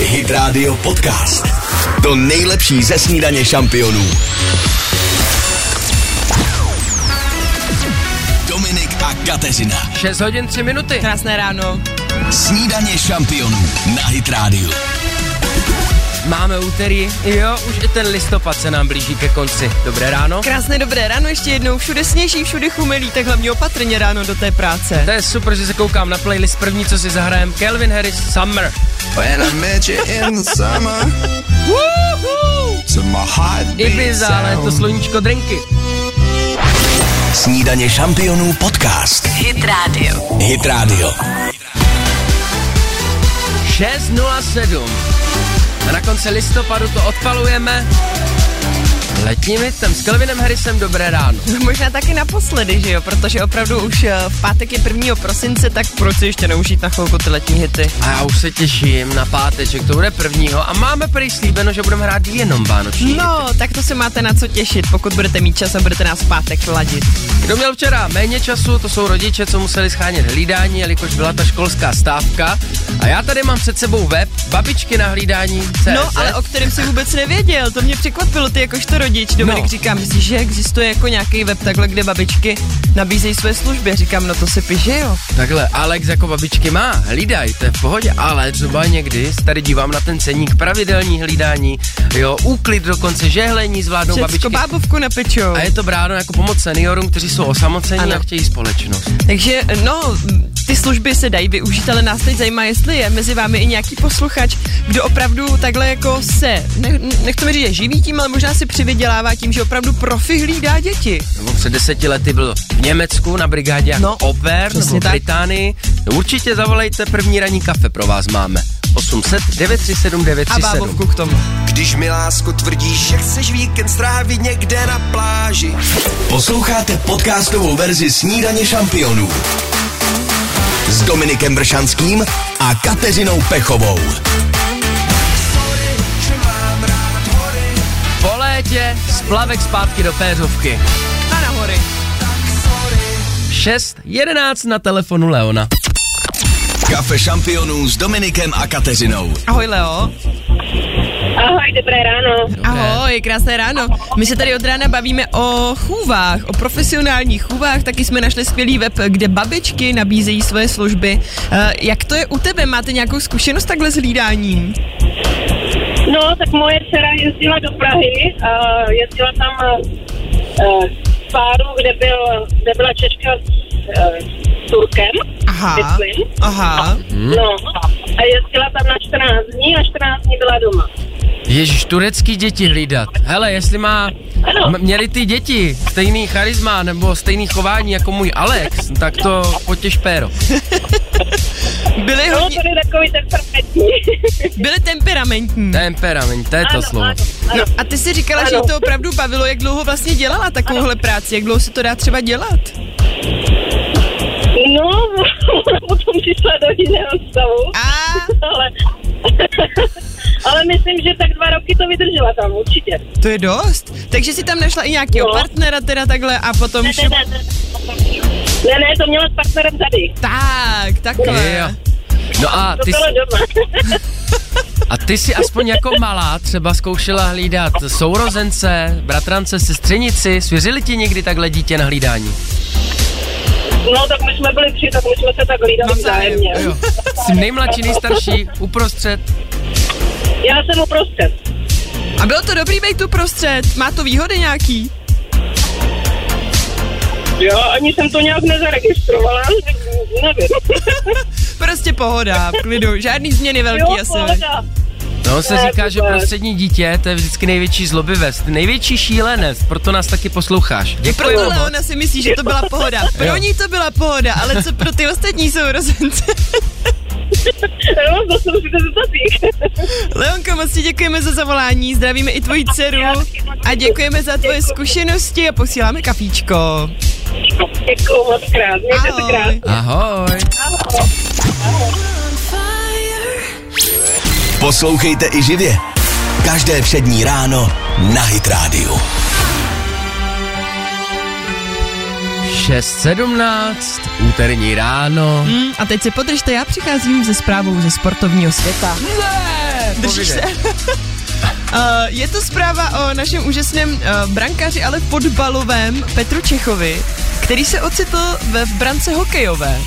Hit Radio Podcast. To nejlepší ze snídaně šampionů. Dominik a Kateřina. 6 hodin 3 minuty. Krásné ráno. Snídaně šampionů na Hit Radio. Máme úterý, jo, už i ten listopad se nám blíží ke konci. Dobré ráno. Krásné dobré ráno, ještě jednou všude sněží, všude chumelí, tak hlavně opatrně ráno do té práce. To je super, že se koukám na playlist první, co si zahrajem. Calvin Harris Summer. When I met you in the summer, Ibiza, ale to sluníčko drinky. Snídaně šampionů podcast. Hit Radio. Hit Radio. 6.07. A na konci listopadu to odpalujeme. Letním hitem s Calvinem Harrisem dobré ráno. No, možná taky naposledy, že jo, protože opravdu už eh, v pátek je 1. prosince, tak proč si ještě neužít na chvilku ty letní hity? A já už se těším na páteček, to bude prvního a máme prý slíbeno, že budeme hrát jenom vánoční No, tak to se máte na co těšit, pokud budete mít čas a budete nás v pátek ladit. Kdo měl včera méně času, to jsou rodiče, co museli schánět hlídání, jelikož byla ta školská stávka. A já tady mám před sebou web babičky na hlídání. CZ. No, ale o kterém si vůbec nevěděl, to mě překvapilo, ty jakožto rodič. Dominik No. říká, myslíš, že existuje jako nějaký web takhle, kde babičky nabízejí své služby? Říkám, no to se píše, jo. Takhle, Alex jako babičky má, hlídaj, to je v pohodě, ale třeba někdy se tady dívám na ten ceník, pravidelní hlídání, jo, úklid dokonce, žehlení zvládnou Všecko babičky. bábovku napečou. A je to bráno jako pomoc seniorům, kteří jsou osamocení Ano. a chtějí společnost. Takže no, ty služby se dají využít, ale nás teď zajímá, jestli je mezi vámi i nějaký posluchač, kdo opravdu takhle jako se, ne, nechceme říct, že živí tím, ale možná si přivydělává tím, že opravdu profi hlídá děti. Nebo před deseti lety byl v Německu na brigádě jako No, Oper, nebo v. Británii. No, určitě zavolejte, první ranní kafe pro vás máme. 800 937 A 937. bábovku k tomu. Když mi lásko tvrdíš, že chceš víkend strávit někde na pláži. Posloucháte podcastovou verzi Snídaně šampionů. S Dominikem Bršanským a Kateřinou Pechovou. Po létě splavek zpátky do Péřovky. A na hory. 6.11 na telefonu Leona. Kafe šampionů s Dominikem a Kateřinou. Ahoj Leo. Ahoj, dobré ráno. Ahoj, krásné ráno. My se tady od rána bavíme o chůvách, o profesionálních chůvách, taky jsme našli skvělý web, kde babičky nabízejí své služby. Uh, jak to je u tebe? Máte nějakou zkušenost takhle s hlídáním? No, tak moje dcera jezdila do Prahy, jezdila tam uh, v páru, kde, byl, kde byla Češka s uh, Turkem, Aha, myslím. aha. No, a jezdila tam na 14 dní a 14 dní byla doma. Ježíš, turecký děti hlídat. Hele, jestli má, Ano. m- měli ty děti stejný charisma nebo stejný chování jako můj Alex, tak to potěž péro. Byly, No, hodně, to je takový temperamentní. byly temperamentní. Temperament, to je to Ano, slovo. ano, No ano. a ty si říkala, že jí Ano. to opravdu bavilo, jak dlouho vlastně dělala takovouhle práci, jak dlouho se to dá třeba dělat? No, potom přišla do jiného stavu, A ale, ale myslím, že tak dva roky to vydržela tam, určitě. to je dost. Takže si tam našla i nějakého No. partnera teda takhle a potom Ne, šup. ne, ne, ne, ne, to měla s partnerem tady. Tak, takhle. Jo. No a To ty, bylo doma. a ty si aspoň jako malá třeba zkoušela hlídat sourozence, bratrance, sestřenici, svěřili ti někdy takhle dítě na hlídání? No, tak my jsme byli tři, tak my jsme se tak hlídali vzájemně. Jsi nejmladší, nejstarší, uprostřed. Já jsem uprostřed. A bylo to dobrý být tu prostřed? Má to výhody nějaký? Jo, ani jsem to nějak nezaregistrovala, nevím. Prostě pohoda, v klidu, žádný změny velký jo, asi. pohoda. No se Ne, říká, že prostřední dítě, to je vždycky největší zlobivec, největší šílenec, proto nás taky posloucháš. Děkuji Proto. Leona si myslí, že to byla pohoda. Pro ní to byla pohoda, ale co pro ty ostatní sourozence? Leonko, moc ti děkujeme za zavolání, zdravíme i tvoji dceru a děkujeme za tvoje zkušenosti a posíláme kafíčko. Děkuju moc krát, mějte se Ahoj. krásně. Ahoj. Poslouchejte i živě. Každé přední ráno na Hit Radio. 6.17, úterní ráno. Hmm, a teď si podržte, já přicházím ze zprávou ze sportovního světa. Ne! Držíš se? Uh, je to zpráva o našem úžasném uh, brankáři, ale fotbalovém Petru Čechovi, který se ocitl ve v brance hokejové.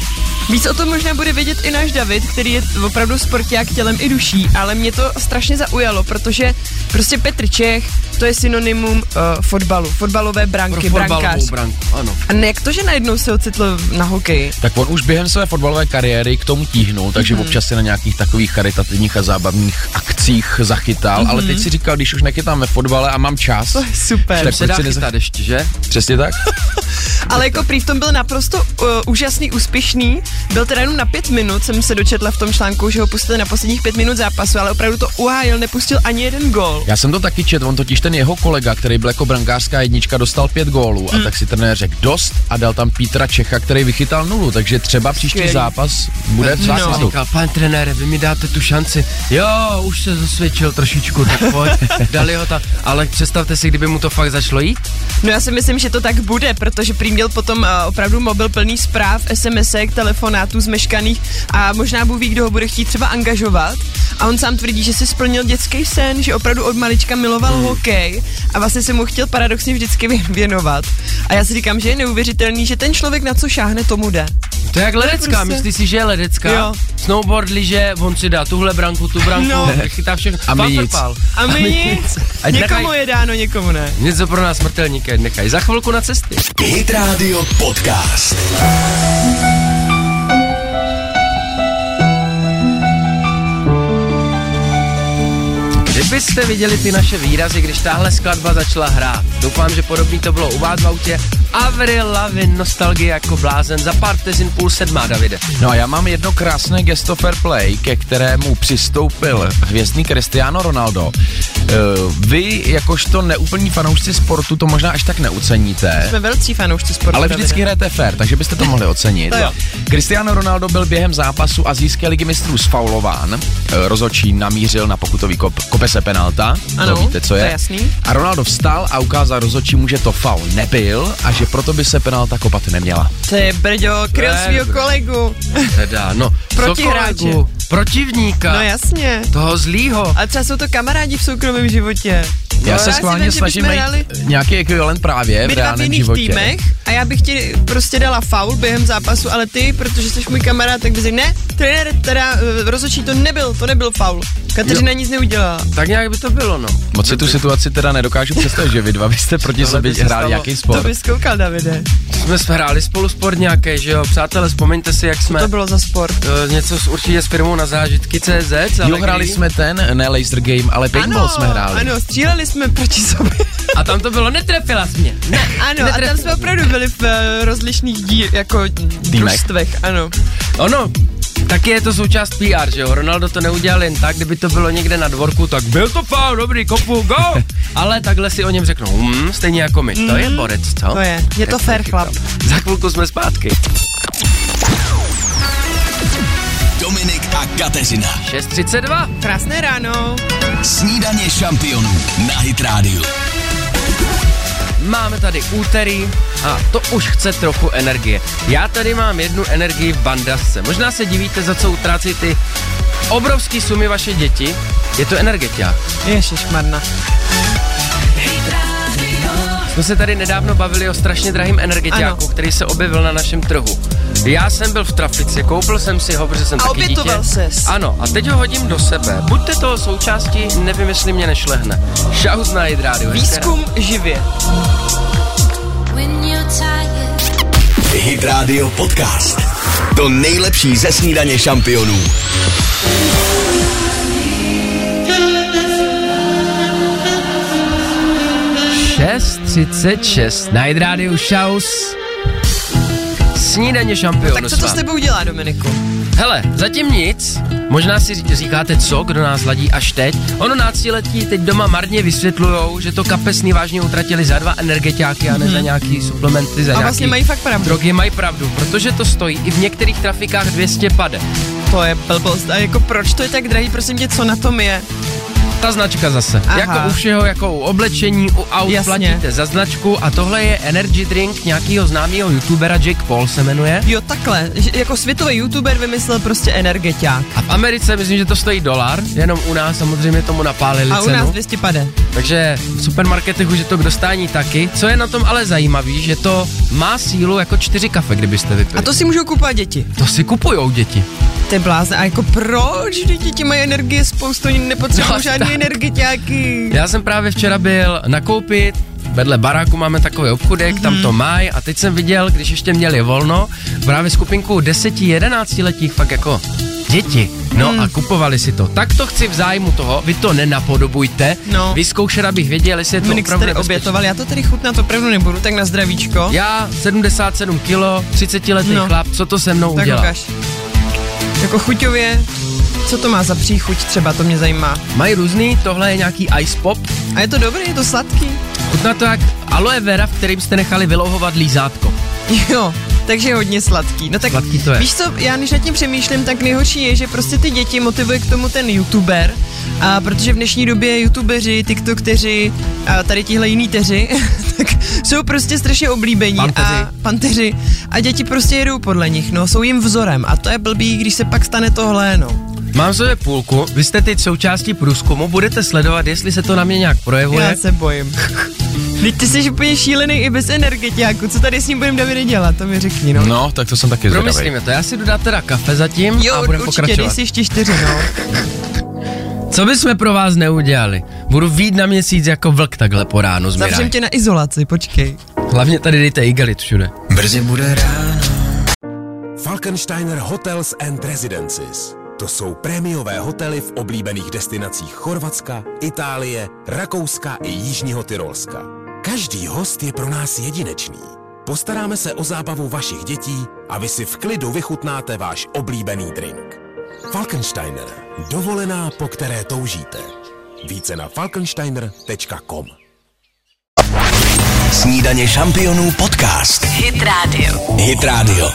Víc o tom možná bude vědět i náš David, který je opravdu sporták tělem i duší, ale mě to strašně zaujalo, protože prostě Petr Čech, to je synonymum uh, fotbalu, fotbalové Pro branky, fotbalovou brankář. branku, ano. A ne, jak to, že najednou se ocitl na hokeji? Tak on už během své fotbalové kariéry k tomu tíhnul, takže Mhm. mm-hmm. občas se na nějakých takových charitativních a zábavných akcích zachytal, mm-hmm. ale teď si říkal, když už nechytám ve fotbale a mám čas, To je super. Tak Se dá chytat ještě, že? přesně tak? Ale jako prý v tom byl naprosto uh, úžasný, úspěšný. Byl teda jenom na pět minut, jsem se dočetla v tom článku, že ho pustili na posledních pět minut zápasu, ale opravdu to uhájil, nepustil ani jeden gol. Já jsem to taky čet, on totiž ten jeho kolega, který byl jako brankářská jednička, dostal pět gólů Mm. a tak si trenér řekl dost a dal tam Petra Čecha, který vychytal nulu, takže třeba příští Skvělý. zápas bude v No. Říkal, pan trenére, vy mi dáte tu šanci. Jo, už se zasvědčil trošičku, tak pojď. Dali ho tam. Ale představte si, kdyby mu to fakt začalo jít. No já si myslím, že to tak bude, protože prý měl potom uh, opravdu mobil plný zpráv, SMSek, telefonátů zmeškaných a možná Bůh ví, kdo ho bude chtít třeba angažovat. A on sám tvrdí, že si splnil dětský sen, že opravdu od malička miloval hmm. hokej a vlastně se mu chtěl paradoxně vždycky vě- věnovat. A já si říkám, že je neuvěřitelný, že ten člověk na co šáhne, tomu jde. To je jak ledecká, prostě- myslíš si, že je ledecká? Jo. Snowboard, liže, on si dá tuhle branku, tu branku, No. chytá všechno. A my nic. A my nic. Ať Někomu nechaj- je dáno, někomu ne. Něco pro nás smrtelníky, nechaj. Za chvilku na cesty. Hit Radio Podcast. Kdybyste viděli ty naše výrazy, když tahle skladba začala hrát. Doufám, že podobný to bylo u vás v autě. Avril Lavin, nostalgie jako blázen. Za pár vteřin půl sedmá, Davide. No a já mám jedno krásné gesto fair play, ke kterému přistoupil hvězdný Cristiano Ronaldo. Uh, vy, jakožto neúplní fanoušci sportu, to možná až tak neuceníte. Jsme velcí fanoušci sportu. Ale Davide. vždycky hrajete fair, takže byste to mohli ocenit. To. Cristiano Ronaldo byl během zápasu azijské ligy mistrů sfaulován. Eh, Rozhodčí namířil na pokutový kop, kope se penalta. Ano, to víte, co to je. je jasný. A Ronaldo vstal a ukázal rozhodčímu, že to faul nebyl a že proto by se penalta kopat neměla. Ty brďo, kryl To je svýho dobré. kolegu. Teda, no. Protihráče. co kolegu? Protivníka. No jasně. Toho zlýho. A třeba jsou to kamarádi v soukromém životě. Já No, se si schválně snažím najít hráli nějaký ekvivalent právě v My dva v reálném jiných životě. týmech a já bych ti prostě dala faul během zápasu, ale ty, protože jsi můj kamarád, tak bys řekl, ne, trenér, teda uh, rozhodčí to nebyl, to nebyl faul. Kateřina nic neudělala. Tak nějak by to bylo, no. Moc si tu situaci teda nedokážu představit, že vy dva byste proti by sobě hráli nějaký To sport. bys koukal, Davide. Jsme hráli spolu sport nějaký, že jo? Přátelé, vzpomeňte si, jak jsme... To bylo za sport. Uh, něco s, určitě s firmou na zážitky CZ. Jo, hráli jsme ten, ne laser game, ale paintball jsme hráli. ano, stříleli jsme proti sobě. A tam to bylo, netrefila jsi mě. Ne, ano, a tam jsme opravdu byli v uh, rozlišných dí, jako družstvech, ano. Ono, taky je to součást PR, že jo? Ronaldo to neudělal jen tak, kdyby to bylo někde na dvorku, tak byl to faul, dobrý, kopu, go! Ale takhle si o něm řeknou, hm, stejně jako my, to je borec, co? To je, je to fair chlap. Za chvilku jsme zpátky. Dominik a Kateřina. 6.32. Krásné ráno. Snídaně šampionů na Hit Radio. Máme tady úterý a to už chce trochu energie. Já tady mám jednu energii v bandasce. Možná se divíte, za co utrácí ty obrovský sumy vaše děti. Je to energetia. Ježišmarna. Jsme se tady nedávno bavili o strašně drahým energetiáku, který se objevil na našem trhu. Já jsem byl v trafici, koupil jsem si ho, protože jsem A taky dítě. ses. Ano, a teď ho hodím do sebe. Buďte toho součástí, nevím, jestli mě nešlehne. Šaus na Hydrádiu. Výzkum živě. Hit Radio Podcast. To nejlepší ze snídaně šampionů. Šest 6.36 na Hydrádiu Šaus. Snídaně šampionu Tak co to s tebou dělá, Dominiku? Hele, zatím nic. Možná si ří- říkáte co, kdo nás ladí až teď. Ono náctiletí teď doma marně vysvětlujou, že to kapesný vážně utratili za dva energetiáky a ne za nějaký suplementy, za Mhm. A vlastně mají fakt pravdu. drogy. Mají pravdu, protože to stojí i v některých trafikách 200 pade. To je blbost. A jako proč to je tak drahý, prosím tě, co na tom je? Ta značka zase. Aha. Jako u všeho, jako u oblečení, u aut Jasně. platíte za značku a tohle je energy drink nějakého známého youtubera, Jake Paul se jmenuje. Jo, takhle, jako světový youtuber vymyslel prostě energetiák. A v Americe myslím, že to stojí dolar, jenom u nás samozřejmě tomu napálili A u cenu. nás 200 pade. Takže v supermarketech už je to k dostání taky. Co je na tom ale zajímavý, že to má sílu jako čtyři kafe, kdybyste vypili. A to si můžou kupovat děti. to si kupujou děti. Ty blázne. A jako proč? Děti mají energie spoustu, oni nepotřebují No, žádný tak. energetiáky. Já jsem právě včera byl nakoupit, vedle baráku máme takový obchudek, mm-hmm. tam to mají a teď jsem viděl, když ještě měli volno, právě skupinku 10-11 letých fakt jako děti. No Hmm. a kupovali si to. Tak to chci v zájmu toho, vy to nenapodobujte. No. Vyzkoušet, abych věděl, jestli je to se opravdu tady obětoval, já to tady chutnat opravdu nebudu, tak na zdravíčko. Já 77 kilo, 30 letý No. chlap, co to se mnou tak udělá? ukaž. Jako chuťově, co to má za příchuť třeba, to mě zajímá. Mají různý, tohle je nějaký ice pop. A je to dobrý, je to sladký? Chutná to jak aloe vera, v kterým jste nechali vylouhovat lízátko. Jo, takže je hodně sladký. No tak Sladký to je. víš co, já když nad tím přemýšlím, tak nejhorší je, že prostě ty děti motivuje k tomu ten youtuber, a protože v dnešní době youtubeři, tiktokteři a tady tihle jiný teři, tak jsou prostě strašně oblíbení Panteři. a panteři a děti prostě jedou podle nich, no, jsou jim vzorem a to je blbý, když se pak stane tohle, no. Mám sobě půlku, vy jste teď součástí průzkumu, budete sledovat, jestli se to na mě nějak projevuje. Já se bojím. Teď ty jsi úplně šílený i bez energetiáku, co tady s ním budeme Davide dělat, to mi řekni, no. No, tak to jsem taky zvědavý. Promyslíme to, já si jdu dát teda kafe zatím Jo, a budeme určitě, pokračovat. si ještě čtyři, no. Co bychom pro vás neudělali? Budu vít na měsíc jako vlk takhle po ránu z Zavřem Miraj. tě na izolaci, počkej. Hlavně tady dejte igelit všude. Brzy bude ráno. Falkensteiner Hotels and Residences. To jsou prémiové hotely v oblíbených destinacích Chorvatska, Itálie, Rakouska i Jižního Tyrolska. Každý host je pro nás jedinečný. Postaráme se o zábavu vašich dětí a vy si v klidu vychutnáte váš oblíbený drink. Falkensteiner. Dovolená, po které toužíte. Více na falkensteiner.com Snídaně šampionů podcast. Hit Radio. Hit Radio.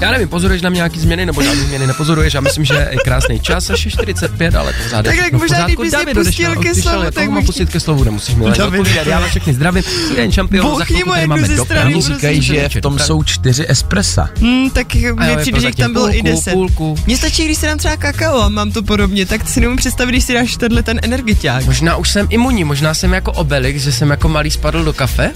Já nevím, pozoruješ na mě nějaký změny nebo žádný změny nepozoruješ, já myslím, že je krásný čas, až je 45, ale pořád je Tak všechno jak možná, David pustil ke slovu, tak bych- pustit ke slovu, nemusíš mi odpovídat, já vás všechny zdravím, jeden šampion za chvilku, tady jako máme ze do strany, praní, prosím. Říkají, že v tom jsou čtyři espressa. Hmm, tak mi je přijde, že tam bylo i půlku, 10. půlku. Mně stačí, když si dám třeba kakao a mám to podobně, tak si nemůžu představit, když si dáš tenhle ten energiťák. Možná už jsem imunní, možná jsem jako Obelix, že jsem jako malý spadl do kafe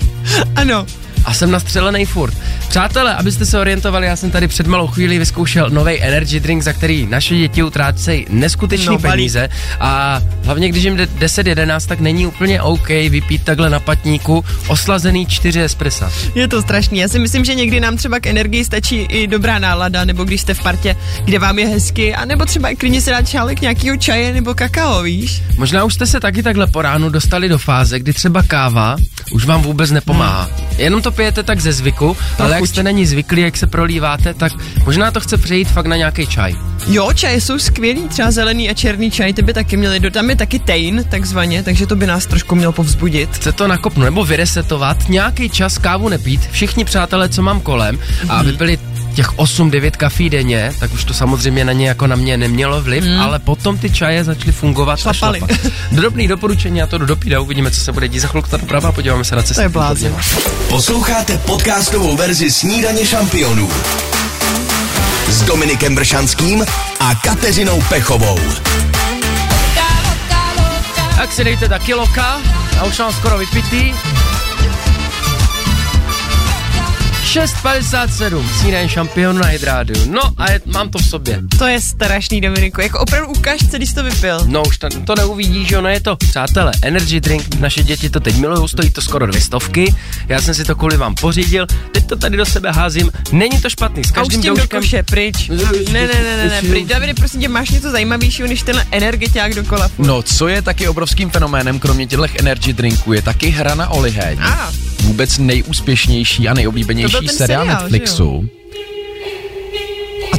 Ano, a jsem nastřelený furt. Přátelé, abyste se orientovali, já jsem tady před malou chvíli vyzkoušel nový energy drink, za který naše děti utrácejí neskutečné No, peníze a hlavně když jim jde 10-11, tak není úplně OK vypít takhle na patníku oslazený 4 espressa. je to strašný. Já si myslím, že někdy nám třeba k energii stačí i dobrá nálada, nebo když jste v partě, kde vám je hezky, a nebo třeba i klidně si dát šálek nějakého čaje nebo kakao, víš? Možná už jste se taky takhle po ránu dostali do fáze, kdy třeba káva už vám vůbec nepomáhá. Jenom to pijete tak ze zvyku, ale jak chuť. jste není zvyklí, jak se prolíváte, tak možná to chce přejít fakt na nějaký čaj. Jo, čaje jsou skvělý, třeba zelený a černý čaj, ty by taky měli, do- tam je taky tein, takzvaně, takže to by nás trošku mělo povzbudit. chce to nakopnout nebo vyresetovat, nějaký čas kávu nepít, všichni přátelé, co mám kolem, a aby byli těch 8-9 kafí denně, tak už to samozřejmě na ně jako na mě nemělo vliv, mm. ale potom ty čaje začaly fungovat Šlapali. a šlapat. Drobný doporučení, já to jdu dopít a uvidíme, co se bude dít za chvilku tady doprava, podíváme se na cestu. To je blázen. Posloucháte podcastovou verzi Snídaně šampionů s Dominikem Bršanským a Kateřinou Pechovou. Tak si dejte taky loka, já už mám skoro vypitý. 6.57, snídaně šampionu na Hydrádiu. No a je, mám to v sobě. To je strašný, Dominiku, jako opravdu ukáž, když jsi to vypil. No už to, to neuvidíš, že ono je to, přátelé, energy drink, naše děti to teď milují, stojí to skoro dvě stovky, já jsem si to kvůli vám pořídil, teď to tady do sebe házím, není to špatný, s A už každým tím do douškem, koše, pryč. Ne, ne, ne, ne, ne, pryč. Davide, prosím tě, máš něco zajímavějšího, než tenhle energetiák dokola. No, co je taky obrovským fenoménem, kromě těchto energy drinků, je taky hra na oliheň. A, Vůbec nejúspěšnější a nejoblíbenější seriál seriál, Netflixu.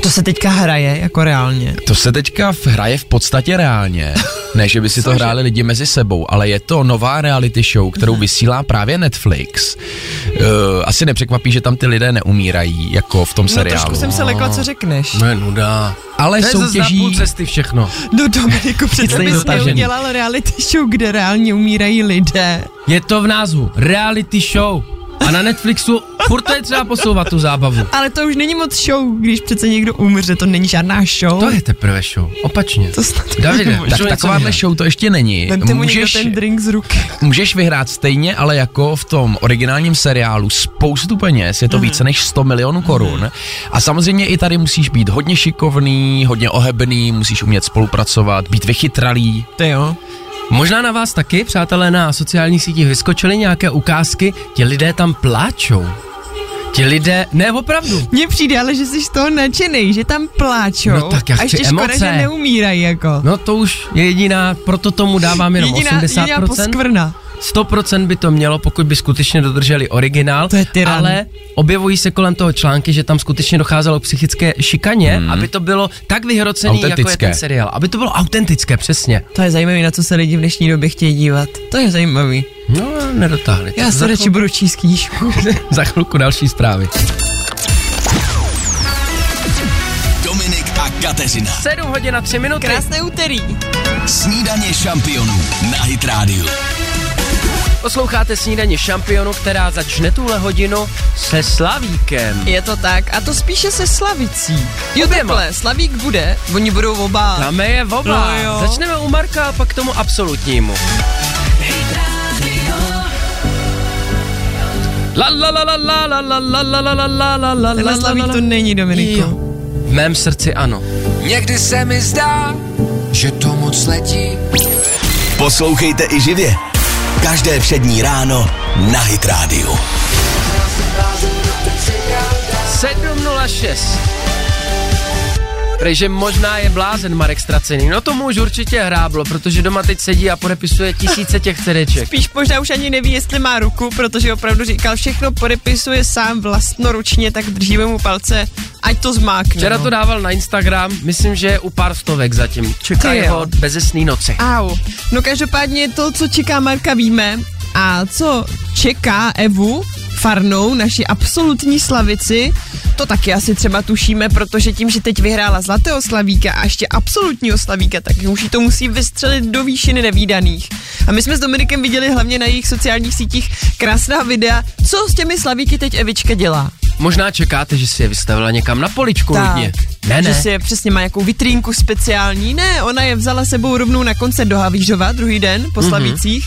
To se teďka hraje jako reálně. To se teďka v- hraje v podstatě reálně. Ne, že by si to hráli lidi mezi sebou, ale je to nová reality show, kterou vysílá právě Netflix. Uh, asi nepřekvapí, že tam ty lidé neumírají, jako v tom No seriálu. trošku jsem se lekla, co řekneš. No je nuda. Ale To je soutěží... půl cesty všechno. No Dominiku, přece bys neudělal reality show, kde reálně umírají lidé. Je to v názvu. Reality show. A na Netflixu furt to je třeba posouvat tu zábavu. Ale to už není moc show, když přece někdo umře, to není žádná show. To je teprve show. Opačně. To snad Davide. Tak takováhle show to ještě není. Vemte mu Můžeš, ten drink z ruky. můžeš vyhrát stejně, ale jako v tom originálním seriálu spoustu peněz, je to více než 100 milionů korun. A samozřejmě i tady musíš být hodně šikovný, hodně ohebný, musíš umět spolupracovat, být vychytralý. Ty jo. Možná na vás taky, přátelé, na sociálních sítích vyskočily nějaké ukázky, ti lidé tam pláčou. Ti lidé, ne opravdu, Mně přijde ale, že jsi z toho nadšený, že tam pláčou. No tak já a ještě chci škoda, emoce. že neumírají jako. no to už je jediná, proto tomu dávám jenom jediná, jediná 80%. poskvrna. 100% by to mělo, pokud by skutečně dodrželi originál, To je tyran. ale objevují se kolem toho články, že tam skutečně docházelo k psychické šikaně, hmm. aby to bylo tak vyhrocený, jako je Autentické. ten seriál. Aby to bylo autentické, přesně. To je zajímavé, na co se lidi v dnešní době chtějí dívat. To je zajímavý. No, nedotáhli. Já Za se radši chvilku- budu číst knížku. Za chvilku další zprávy. Dominik a Kateřina. 7 hodin a 3 minuty. Krásné úterý. Snídaně šampionů na Hit Radio. Posloucháte snídaně šampionu, která začne tuhle hodinu se Slavíkem. Je to tak, a to spíše se Slavicí. Jo, takhle, Slavík bude, oni budou oba. Dáme je oba. No jo. Začneme u Marka a pak k tomu absolutnímu. La la la la la la la la la la la la la la Tenhle la Slavík la to není, Dominiku. Jo. V mém srdci ano. Někdy se mi zdá, že to moc letí. Poslouchejte i živě. Každé všední ráno na Hit Radio. 706. Takže možná je blázen Marek Stracený. No tomu už určitě hráblo, protože doma teď sedí a podepisuje tisíce těch cereček. Spíš možná už ani neví, jestli má ruku, protože opravdu říkal, všechno podepisuje sám vlastnoručně, tak držíme mu palce, ať to zmákne. Včera no. to dával na Instagram, myslím, že je u pár stovek zatím. Čeká jeho bezesný noci. Au. No každopádně to, co čeká Marka, víme. A co čeká Evu Farnou, naši absolutní slavici, to taky asi třeba tušíme, protože tím, že teď vyhrála Zlatého slavíka a ještě absolutního slavíka, tak už to musí vystřelit do výšiny nevýdaných. A my jsme s Dominikem viděli hlavně na jejich sociálních sítích krásná videa, co s těmi slavíky teď Evička dělá. Možná čekáte, že si je vystavila někam na poličku Tak, hodně. Ne, Že ne. si je přesně má nějakou vitrínku speciální. Ne, ona je vzala sebou rovnou na koncert do Havířova druhý den po Slavících.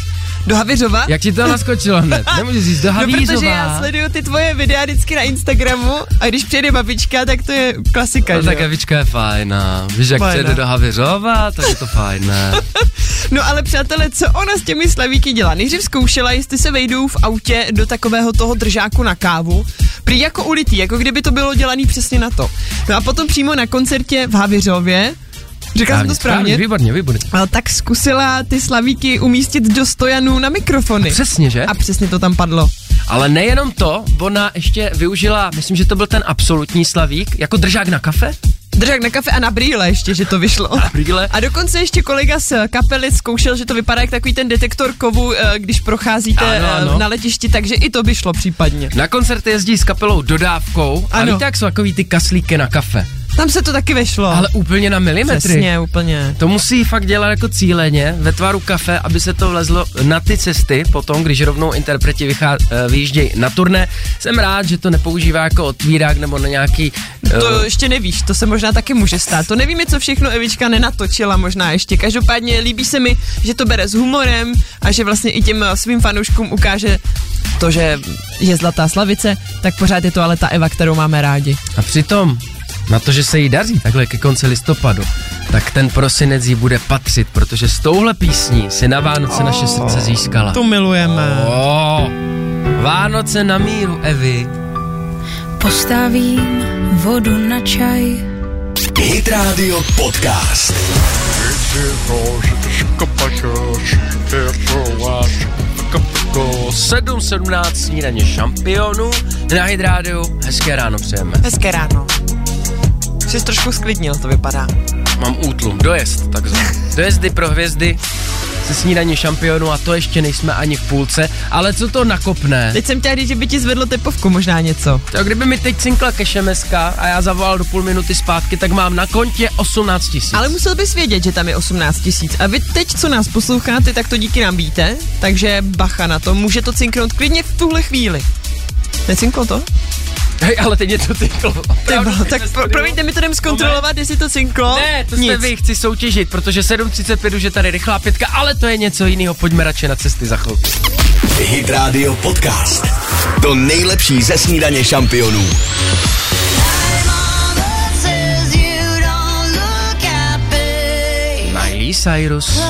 Do Havířova. Jak ti to naskočilo hned? Nemůžeš říct do No, protože Havířova. já sleduju ty tvoje videa vždycky na Instagramu a když přijde babička, tak to je klasika, No, že tak jo? Evička je fajná. Víš, jak Fajná. přijede do Havířova, tak je to fajné. No ale přátelé, co ona s těmi slavíky dělá? Nejdřív zkoušela, jestli se vejdou v autě do takového toho držáku na kávu. Prý jako ulitý, jako kdyby to bylo dělaný přesně na to. No a potom přímo na koncertě v Havířově, Říkal jsem to správně? Výborně, výborně. A tak zkusila ty slavíky umístit do stojanů na mikrofony. Přesně, že? A přesně to tam padlo. Ale nejenom to, ona ještě využila, myslím, že to byl ten absolutní slavík, jako držák na kafe. Držák na kafe a na brýle ještě, že to vyšlo. Na brýle. A dokonce ještě kolega z kapely zkoušel, že to vypadá jak takový ten detektor kovu, eh, když procházíte Ano, eh, ano. na letišti, takže i to by šlo případně. Na koncerty jezdí s kapelou dodávkou a Ano. víte, jak jsou takový ty kaslíky na kafe. Tam se to taky vešlo. Ale úplně na milimetry. Přesně, úplně. To musí fakt dělat jako cíleně ve tvaru kafe, aby se to vlezlo na ty cesty potom, když rovnou interpreti vychá, eh, vyjíždějí na turné. Jsem rád, že to nepoužívá jako otvírák nebo na nějaký... To eh, ještě nevíš, to se možná taky může stát. To nevíme, co všechno Evička nenatočila možná ještě. Každopádně líbí se mi, že to bere s humorem a že vlastně i těm eh, svým fanouškům ukáže to, že je zlatá slavice, tak pořád je to ale ta Eva, kterou máme rádi. A přitom, na to, že se jí daří takhle ke konci listopadu, tak ten prosinec jí bude patřit, protože s touhle písní si na Vánoce naše srdce získala. To milujeme. Oh, Vánoce na míru Evy. Postavím vodu na čaj. Hit Radio Podcast. 7.17 snídaně šampionů na Hydrádiu. Hezké ráno přejeme. Hezké ráno. Jsi trošku sklidnil, to vypadá. Mám útlum, dojezd takzvaný. Dojezdy pro hvězdy se snídaní šampionu a to ještě nejsme ani v půlce, ale co to nakopne? Teď jsem chtěla říct, že by ti zvedlo tepovku možná něco. To kdyby mi teď cinkla kešemeska a já zavolal do půl minuty zpátky, tak mám na kontě 18 tisíc. Ale musel bys vědět, že tam je 18 tisíc. A vy teď, co nás posloucháte, tak to díky nám víte, takže bacha na to, může to cinknout klidně v tuhle chvíli. Necinklo to? Hej, ale teď je to cinklo. Tak pro, promiňte, mi to jdem zkontrolovat, jestli to cinklo. Ne, to jste Nic. vy, chci soutěžit, protože 7.35 už je tady rychlá pětka, ale to je něco jiného, pojďme radši na cesty za chvilku. Hit Radio Podcast. To nejlepší ze snídaně šampionů. Miley Cyrus.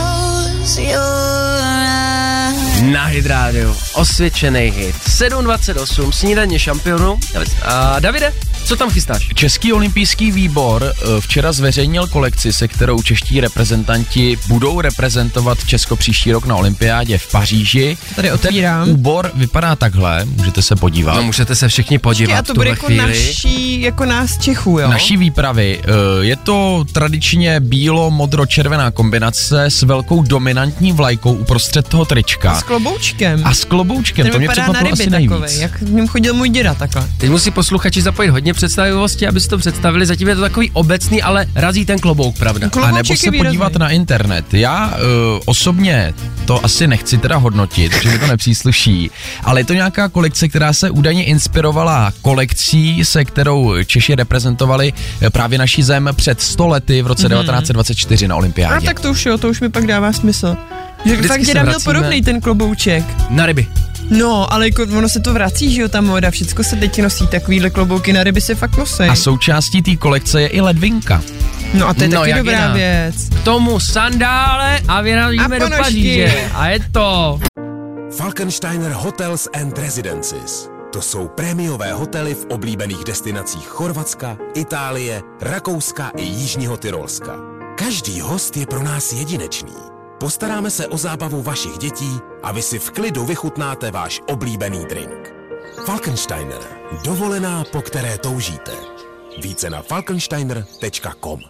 Na Hit Radio. Osvědčený hit. 7.28, snídaně šampionu. A Davide, co tam chystáš? Český olympijský výbor eh, včera zveřejnil kolekci, se kterou čeští reprezentanti budou reprezentovat Česko příští rok na olympiádě v Paříži. Tady otvírám. Ten úbor vypadá takhle, můžete se podívat. No můžete se všichni podívat A to bude jako chvíli. naší, jako nás Čechů, jo? Naší výpravy. eh, Je to tradičně bílo-modro-červená kombinace s velkou dominantní vlajkou uprostřed toho trička. S kloboučkem. A s kloboučkem, Ten to mě vypadá na překvapilo ryby asi nejvíc. takovej, jak v něm chodil můj děda takhle. Teď musí posluchači zapojit hodně představivosti, aby si to představili. Zatím je to takový obecný, ale razí ten klobouk, pravda? Klobouček A nebo se podívat na internet. Já uh, osobně to asi nechci teda hodnotit, protože mi to nepřísluší, ale je to nějaká kolekce, která se údajně inspirovala kolekcí, se kterou Češi reprezentovali eh, právě naší zem před 100 lety v roce Mhm. 1924 na A olympiádě. tak to už jo, to už mi pak dává smysl. Že Vždycky fakt děda měl podobný ten klobouček. Na ryby. No, ale jako ono se to vrací, že jo, ta moda, všecko se teď nosí, takovýhle klobouky na ryby se fakt nosej. A součástí té kolekce je i ledvinka. No a to je No, taky dobrá jinak. věc. K tomu sandále a vyrazíme A do. Paříže. A je to. Falkensteiner Hotels and Residences. To jsou prémiové hotely v oblíbených destinacích Chorvatska, Itálie, Rakouska i Jižního Tyrolska. Každý host je pro nás jedinečný. Postaráme se o zábavu vašich dětí a vy si v klidu vychutnáte váš oblíbený drink. Falkensteiner. Dovolená, po které toužíte. Více na falkensteiner.com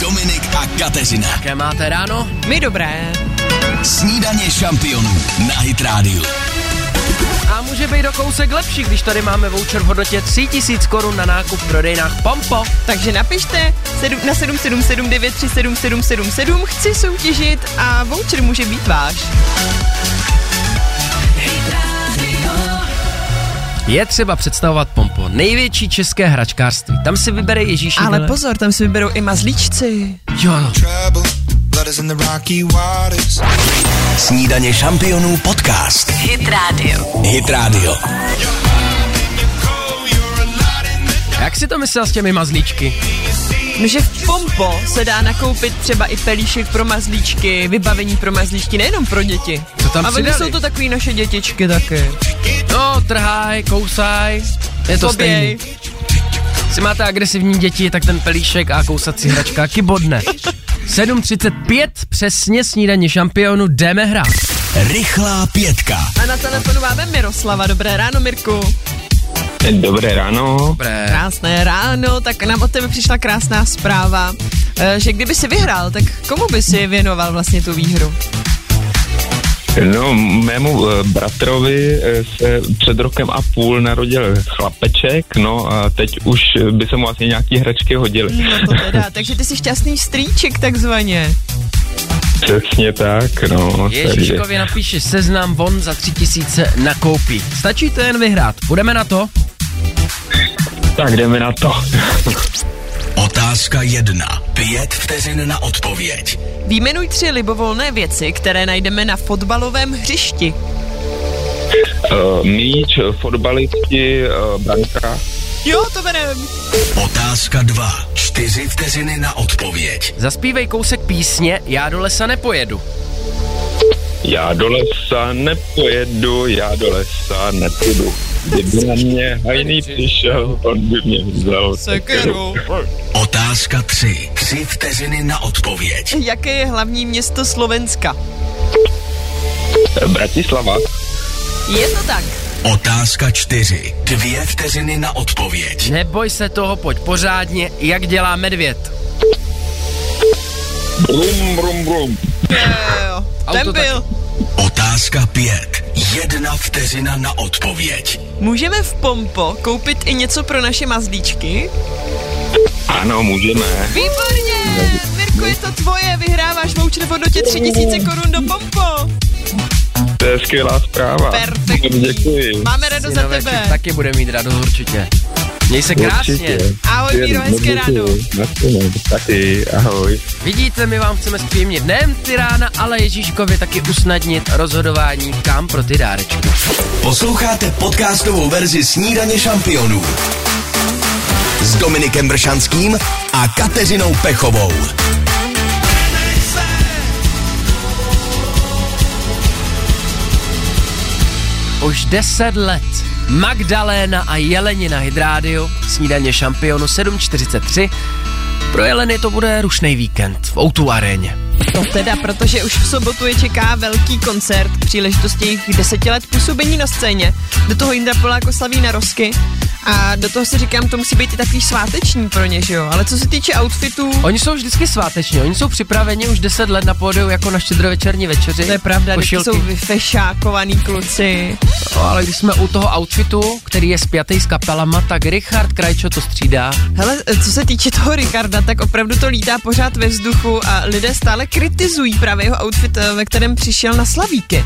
Dominik a Kateřina. Jaké máte ráno? My dobré. Snídaně šampionů na Hit Radio. Může být o kousek lepší, když tady máme voucher v hodnotě 3000 korun na nákup v prodejnách Pompo. Takže napište sedm, na 777937777 chci soutěžit a voucher může být váš. Je třeba představovat Pompo, největší české hračkářství. Tam si vybere Ježíši. Ale vele. pozor, tam si vyberou i mazlíčci. Jo, Trouble, Snídaně šampionů podcast. Hit Radio. Hit Radio. jak si to myslel s těmi mazlíčky? No, že v Pompo se dá nakoupit třeba i pelíšek pro mazlíčky, vybavení pro mazlíčky, nejenom pro děti. Co tam a oni jsou to takový naše dětičky taky. No, trhaj, kousaj, je to Poběj. stejný. Si máte agresivní děti, tak ten pelíšek a kousací hračka taky bodne. 7.35, přesně snídaně šampionu, jdeme hrát. Rychlá pětka. A na telefonu máme Miroslava. Dobré ráno, Mirku. Dobré ráno. Dobré. Krásné ráno, tak nám od tebe přišla krásná zpráva, eh, že kdyby si vyhrál, tak komu by si věnoval vlastně tu výhru? No, mému eh, bratrovi eh, se před rokem a půl narodil chlapeček, no a teď už by se mu asi nějaký hračky hodily. No to teda, takže ty jsi šťastný strýček takzvaně. Přesně tak, no. Ježíškovi napíši seznam von za 3000 nakoupí. Stačí to jen vyhrát. Budeme na to? Tak jdeme na to. Otázka jedna. Pět vteřin na odpověď. Výjmenuj tři libovolné věci, které najdeme na fotbalovém hřišti. Uh, míč, fotbalisti, uh, branka. Jo, to berem. Otázka dva. Čtyři vteřiny na odpověď. Zaspívej kousek písně Já do lesa nepojedu. Já do lesa nepojedu, já do lesa nepůjdu. Kdyby na mě hajný přišel, on by mě vzal Sekeru. Otázka tři. Tři vteřiny na odpověď. Jaké je hlavní město Slovenska? Bratislava. Je to tak. Otázka čtyři. Dvě vteřiny na odpověď. Neboj se toho, pojď pořádně, jak dělá medvěd. Brum, brum, brum. Jo, ten Auto taky. byl. Otázka pět. Jedna vteřina na odpověď. Můžeme v Pompo koupit i něco pro naše mazlíčky? Ano, můžeme. Výborně! Mirko, je to tvoje, vyhráváš voucher v hodnotě 3000 korun do Pompo. To je skvělá zpráva. Perfektní. Děkuji. Máme radost za tebe. taky bude mít radost určitě. Měj se krásně. Určitě. Ahoj, Míro, hezké ráno. Taky, ahoj. Vidíte, my vám chceme zpříjemnit nejen ty rána, ale Ježíškovi taky usnadnit rozhodování, kam pro ty dárečky. Posloucháte podcastovou verzi Snídaně šampionů s Dominikem Bršanským a Kateřinou Pechovou. Už 10 let. Magdaléna a Jelenina Hydrádio, snídaně šampionu 7.43. Pro Jeleny to bude rušný víkend v Outu aréně. To teda, protože už v sobotu je čeká velký koncert k příležitosti jejich deseti let působení na scéně. Do toho Jindra Polák oslaví na rozky a do toho si říkám, to musí být i takový sváteční pro ně, že jo? Ale co se týče outfitů, Oni jsou vždycky sváteční, oni jsou připraveni už 10 let na pódiu jako na štědrovečerní večeři. to je pravda, když Košilky. jsou vyfešákovaný kluci. No, ale když jsme u toho outfitu, který je spjatý s kapelama, tak Richard Krajčo to střídá. Hele, co se týče toho Ricarda, tak opravdu to lítá pořád ve vzduchu a lidé stále kritizují právě jeho outfit, eh, ve kterém přišel na Slavíky.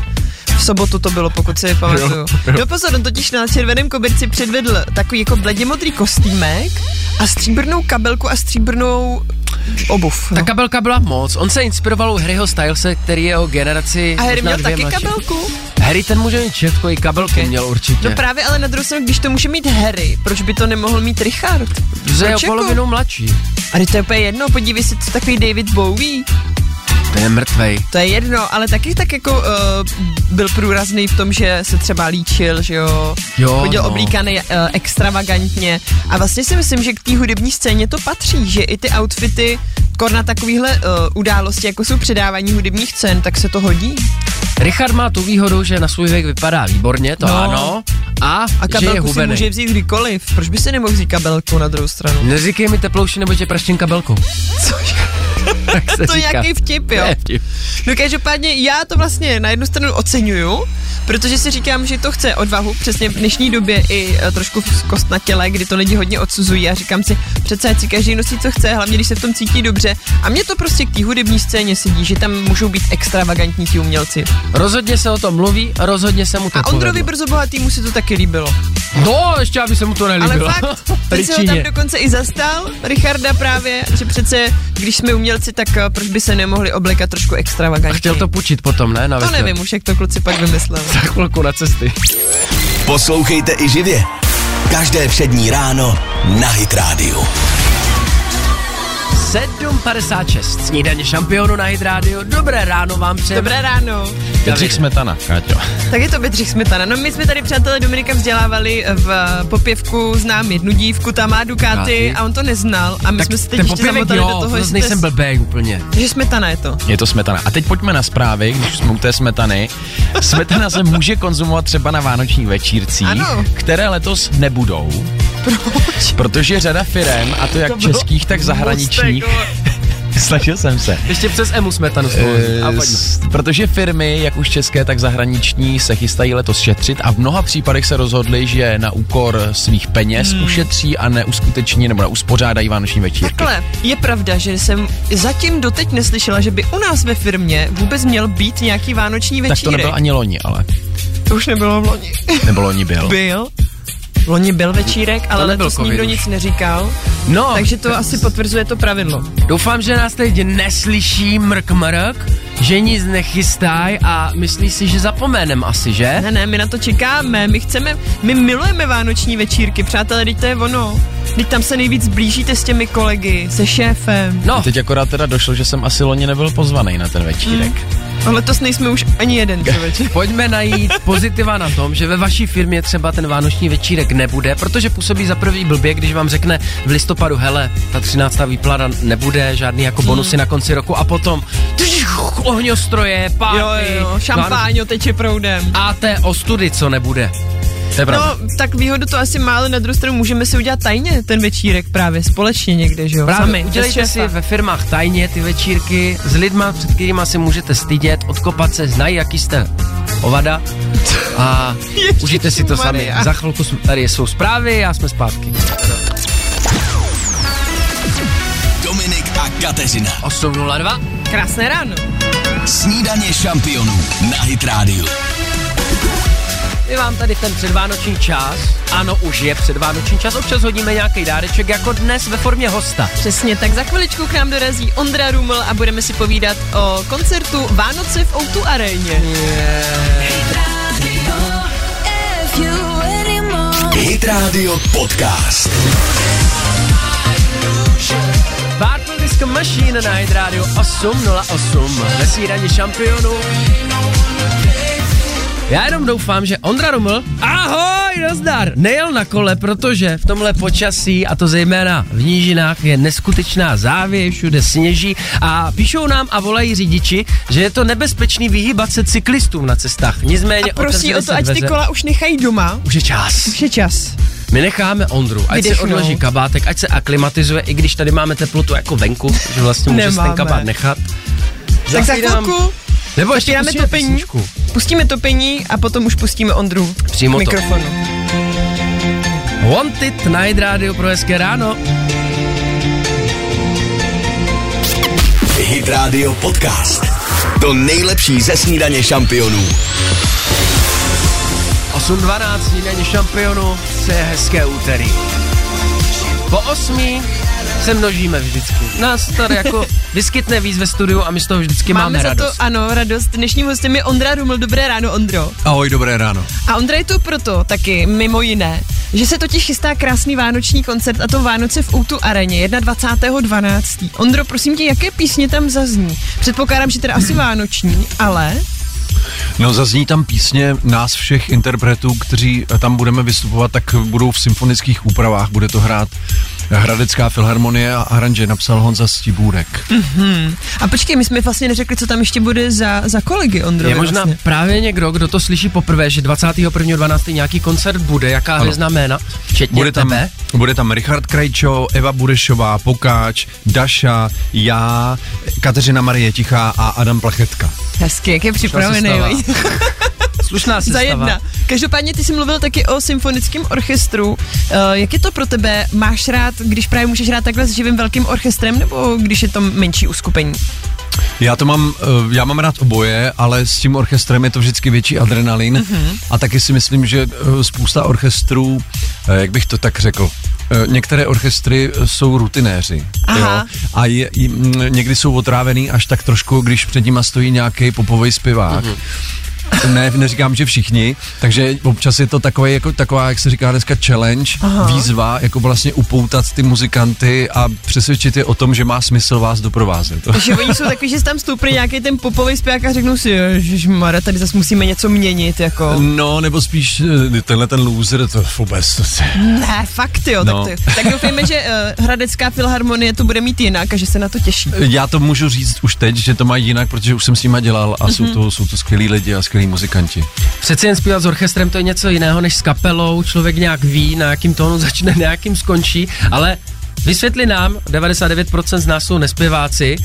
V sobotu to bylo, pokud si pamatuju. No pozor, on totiž na červeném koberci předvedl takový jako bledě modrý kostýmek a stříbrnou kabelku a stříbrnou obuv. Ta No. kabelka byla moc. On se inspiroval u Harryho Stylese, který je o generaci A Harry měl taky mladší. kabelku? Harry ten může mít všechno, i kabelku měl určitě. No právě, ale na druhou stranu, když to může mít Harry, proč by to nemohl mít Richard? Že je o jako? polovinu mladší. A to je úplně jedno, podívej si, co takový David Bowie. To je mrtvej. To je jedno, ale taky tak jako uh, byl průrazný v tom, že se třeba líčil, že jo, Jo, chodil no. oblíkaný uh, extravagantně a vlastně si myslím, že k té hudební scéně to patří, že i ty outfity kor na takovýhle uh, události, jako jsou předávání hudebních cen, tak se to hodí. Richard má tu výhodu, že na svůj věk vypadá výborně, to No. ano. A, A že je kabelku si hubený. může vzít kdykoliv. Proč by si nemohl vzít kabelku na druhou stranu? Neříkej mi teplouši, nebo tě praštím kabelkou. Což? To je říká. nějaký vtip, jo. Vtip. No každopádně já to vlastně na jednu stranu oceňuju, protože si říkám, že to chce odvahu, přesně v dnešní době i eh, trošku kost na těle, kdy to lidi hodně odsuzují a říkám si, přece si každý nosí, co chce, hlavně když se v tom cítí dobře. A mně to prostě k té hudební scéně sedí, že tam můžou být extravagantní ti umělci. Rozhodně se o tom mluví, rozhodně se mu to A Ondrovi povedlo. brzo bohatýmu se to taky líbilo. No, ještě aby se mu to Ale nelíbilo. fakt, ten se ho tam dokonce i zastal, Richarda právě, že přece, když jsme umělci, tak eh, proč by se nemohli oblekat trošku A extravagantně. chtěl to půjčit potom, ne? Na to nevím už, jak to kluci pak vymysleli. Za chvilku na cesty. Poslouchejte i živě. Každé přední ráno na Hit Radio. 7.56, snídaně šampionu na Hit Radio. Dobré ráno vám přejeme. Dobré ráno. Bedřich Smetana, Káťo. Tak je to Bedřich Smetana. No my jsme tady přátelé Dominika vzdělávali v popěvku, znám jednu dívku, ta má Dukáty Ducati. a on to neznal a my jsme se teď ještě popěvek, zamotali jo, do toho, to že, nejsem blbej úplně. že Smetana je to. Je to smetana. A teď pojďme na zprávy, když jsme u té smetany. Smetana se může konzumovat třeba na vánočních večírcích, Ano. které letos nebudou. Proč? Protože řada firem, a to jak To českých, tak zahraničních, snažil jsem se. Ještě přes Emu smetanu spolu. Eh, A pojďme. s- protože firmy, jak už české, tak zahraniční, se chystají letos šetřit a v mnoha případech se rozhodli, že na úkor svých peněz Hmm. ušetří a neuskuteční nebo neuspořádají vánoční večírky. Takhle, je pravda, že jsem zatím doteď neslyšela, že by u nás ve firmě vůbec měl být nějaký vánoční Tak večírek. to nebyl ani loni, ale to už nebylo v loni. nebo loni byl. Byl. Loni byl večírek, ale To letos covid nikdo už. nic neříkal, No, takže to asi potvrzuje to pravidlo. doufám, že nás teď neslyší mrk mrk, že nic nechystaj a myslí si, že zapomenem asi, že? Ne, ne, my na to čekáme, my chceme, my milujeme vánoční večírky, přátelé, teď to je ono. Teď tam se nejvíc blížíte s těmi kolegy, se šéfem. No, Teď akorát teda došlo, že jsem asi loni nebyl pozvaný na ten večírek. A letos nejsme už ani jeden člověče. Pojďme najít pozitiva na tom, že ve vaší firmě třeba ten vánoční večírek nebude, protože působí za prvý blbě, když vám řekne v listopadu, hele, ta 13. výplata nebude, žádný jako bonusy na konci roku a potom tš, ohňostroje, párty, jo, jo, šampáň teče proudem. a té ostudy, co nebude. To je pravda. No, tak výhodu to asi má, ale na druhou stranu můžeme si udělat tajně ten večírek právě společně někde, že jo? Právě, Sami, udělejte si ve firmách tajně ty večírky s lidma, před kterými si můžete stydět, odkopat se, znají, jaký jste ovada a užijte si to sami. Maria. Za chvilku jsme, tady jsou zprávy a jsme zpátky. Dominik a Kateřina. 8.02. Krásné ráno. Snídaně šampionů na Hit Radio. My vám tady ten předvánoční čas, ano, už je předvánoční čas, občas hodíme nějaký dáreček, jako dnes ve formě hosta. Přesně, tak za chviličku k nám dorazí Ondra Ruml a budeme si povídat o koncertu Vánoce v O2 aréně. Hit Radio Podcast. Purple Disco Machine na Hit Radio 808 ve snídaní šampionů. Já jenom doufám, že Ondra Ruml, ahoj, rozdar, nejel na kole, protože v tomhle počasí, a to zejména v nížinách, je neskutečná závěj, všude sněží a píšou nám a volají řidiči, že je to nebezpečný vyhýbat se cyklistům na cestách. Nicméně A prosí o to, se ať ty kola už nechají doma. Už je čas. Už je čas. My necháme Ondru, ať si Vydechnout. odloží kabátek, ať se aklimatizuje, i když tady máme teplotu jako venku, že vlastně může ten kabát nechat. Tak za chvilku Nebo ještě Zapínáme pustíme topení. písničku. pustíme topení a potom už pustíme Ondru Přímo k to. mikrofonu. Wanted na Hit Radio pro hezké ráno. Hit Radio Podcast. To nejlepší ze snídaně šampionů. 8.12 snídaně šampionu, co je hezké úterý. Po osmi se množíme vždycky. Nás tady jako vyskytne víc ve studiu a my z toho vždycky máme, Máme za radost. to, ano, radost. Dnešním hostem je Ondra Ruml. Dobré ráno, Ondro. Ahoj, dobré ráno. A Ondra je tu proto taky, mimo jiné, že se totiž chystá krásný vánoční koncert a to Vánoce v Outu areně 21.12. Ondro, prosím tě, jaké písně tam zazní? Předpokládám, že teda asi vánoční, ale No zazní tam písně nás všech interpretů, kteří tam budeme vystupovat, tak budou v symfonických úpravách, bude to hrát Hradecká filharmonie a aranže napsal Honza Stibůrek. Mhm. A počkej, my jsme vlastně neřekli, co tam ještě bude za, za kolegy, Ondro. Je možná vlastně. právě někdo, kdo to slyší poprvé, že 21.12. nějaký koncert bude, jaká Ano. hvězdná jména, včetně Bude tam, tebe. bude tam Richard Krajčo, Eva Burešová, Pokáč, Daša, já, Kateřina Marie Tichá a Adam Plachetka. Hezky, jak je připravený. Sestava. Slušná Za sestava. jedna. Každopádně ty jsi mluvil taky o symfonickém orchestru. Uh, jak je to pro tebe? Máš rád, když právě můžeš hrát takhle s živým velkým orchestrem, nebo když je to menší uskupení? Já to mám, eh, já mám rád oboje, ale s tím orchestrem je to vždycky větší adrenalin Mhm. a taky si myslím, že eh, spousta orchestrů, jak bych to tak řekl, některé orchestry jsou rutinéři. Aha. A je, mm, někdy jsou otrávený až tak trošku, když před nima stojí nějaký popový zpěvák. Mhm. Ne, neříkám, že všichni, takže občas je to takové, jako taková, jak se říká dneska, challenge, Aha. výzva, jako vlastně upoutat ty muzikanty a přesvědčit je o tom, že má smysl vás doprovázet. Takže oni jsou takový, že tam stoupne nějaký ten popový zpěvák a řeknou si, Mara, tady zase musíme něco měnit, jako. No, nebo spíš eh, tenhle ten loser, to vůbec. To se... Ne, fakt jo, No. tak, to, tak doufejme, že uh, Hradecká filharmonie to bude mít jinak a že se na to těší. Já to můžu říct už teď, že to mají jinak, protože už jsem s nima dělal a jsou, Mhm. to, jsou to skvělí lidi a skvělí muzikanti. Přeci jen zpívat s orchestrem to je něco jiného než s kapelou, člověk nějak ví, na jakým tónu začne, na jakým skončí, ale vysvětli nám, 99% z nás jsou nespěváci,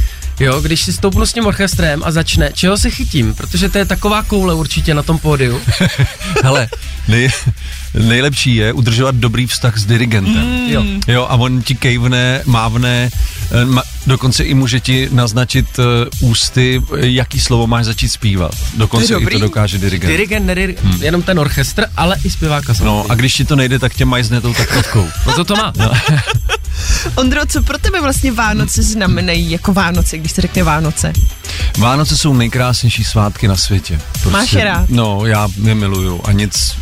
jo, když si stoupnu s tím orchestrem a začne, čeho se chytím, protože to je taková koule určitě na tom pódiu. Hele, nej, nejlepší je udržovat dobrý vztah s dirigentem. Mm. Jo. Jo, a on ti kejvne, mávne, eh, ma, dokonce i může ti naznačit uh, ústy, eh, jaký slovo máš začít zpívat. Dokonce i to dokáže dirigent. Dirigent, nedir, hmm. jenom ten orchestr, ale i zpěváka. No a když ti to nejde, tak tě majzne tou taktovkou. No to to má. No. Ondro, co pro tebe vlastně Vánoce znamenají jako Vánoce, když se řekne Vánoce? Vánoce jsou nejkrásnější svátky na světě. Prostě, Máš je rád? No, já je miluju a nic,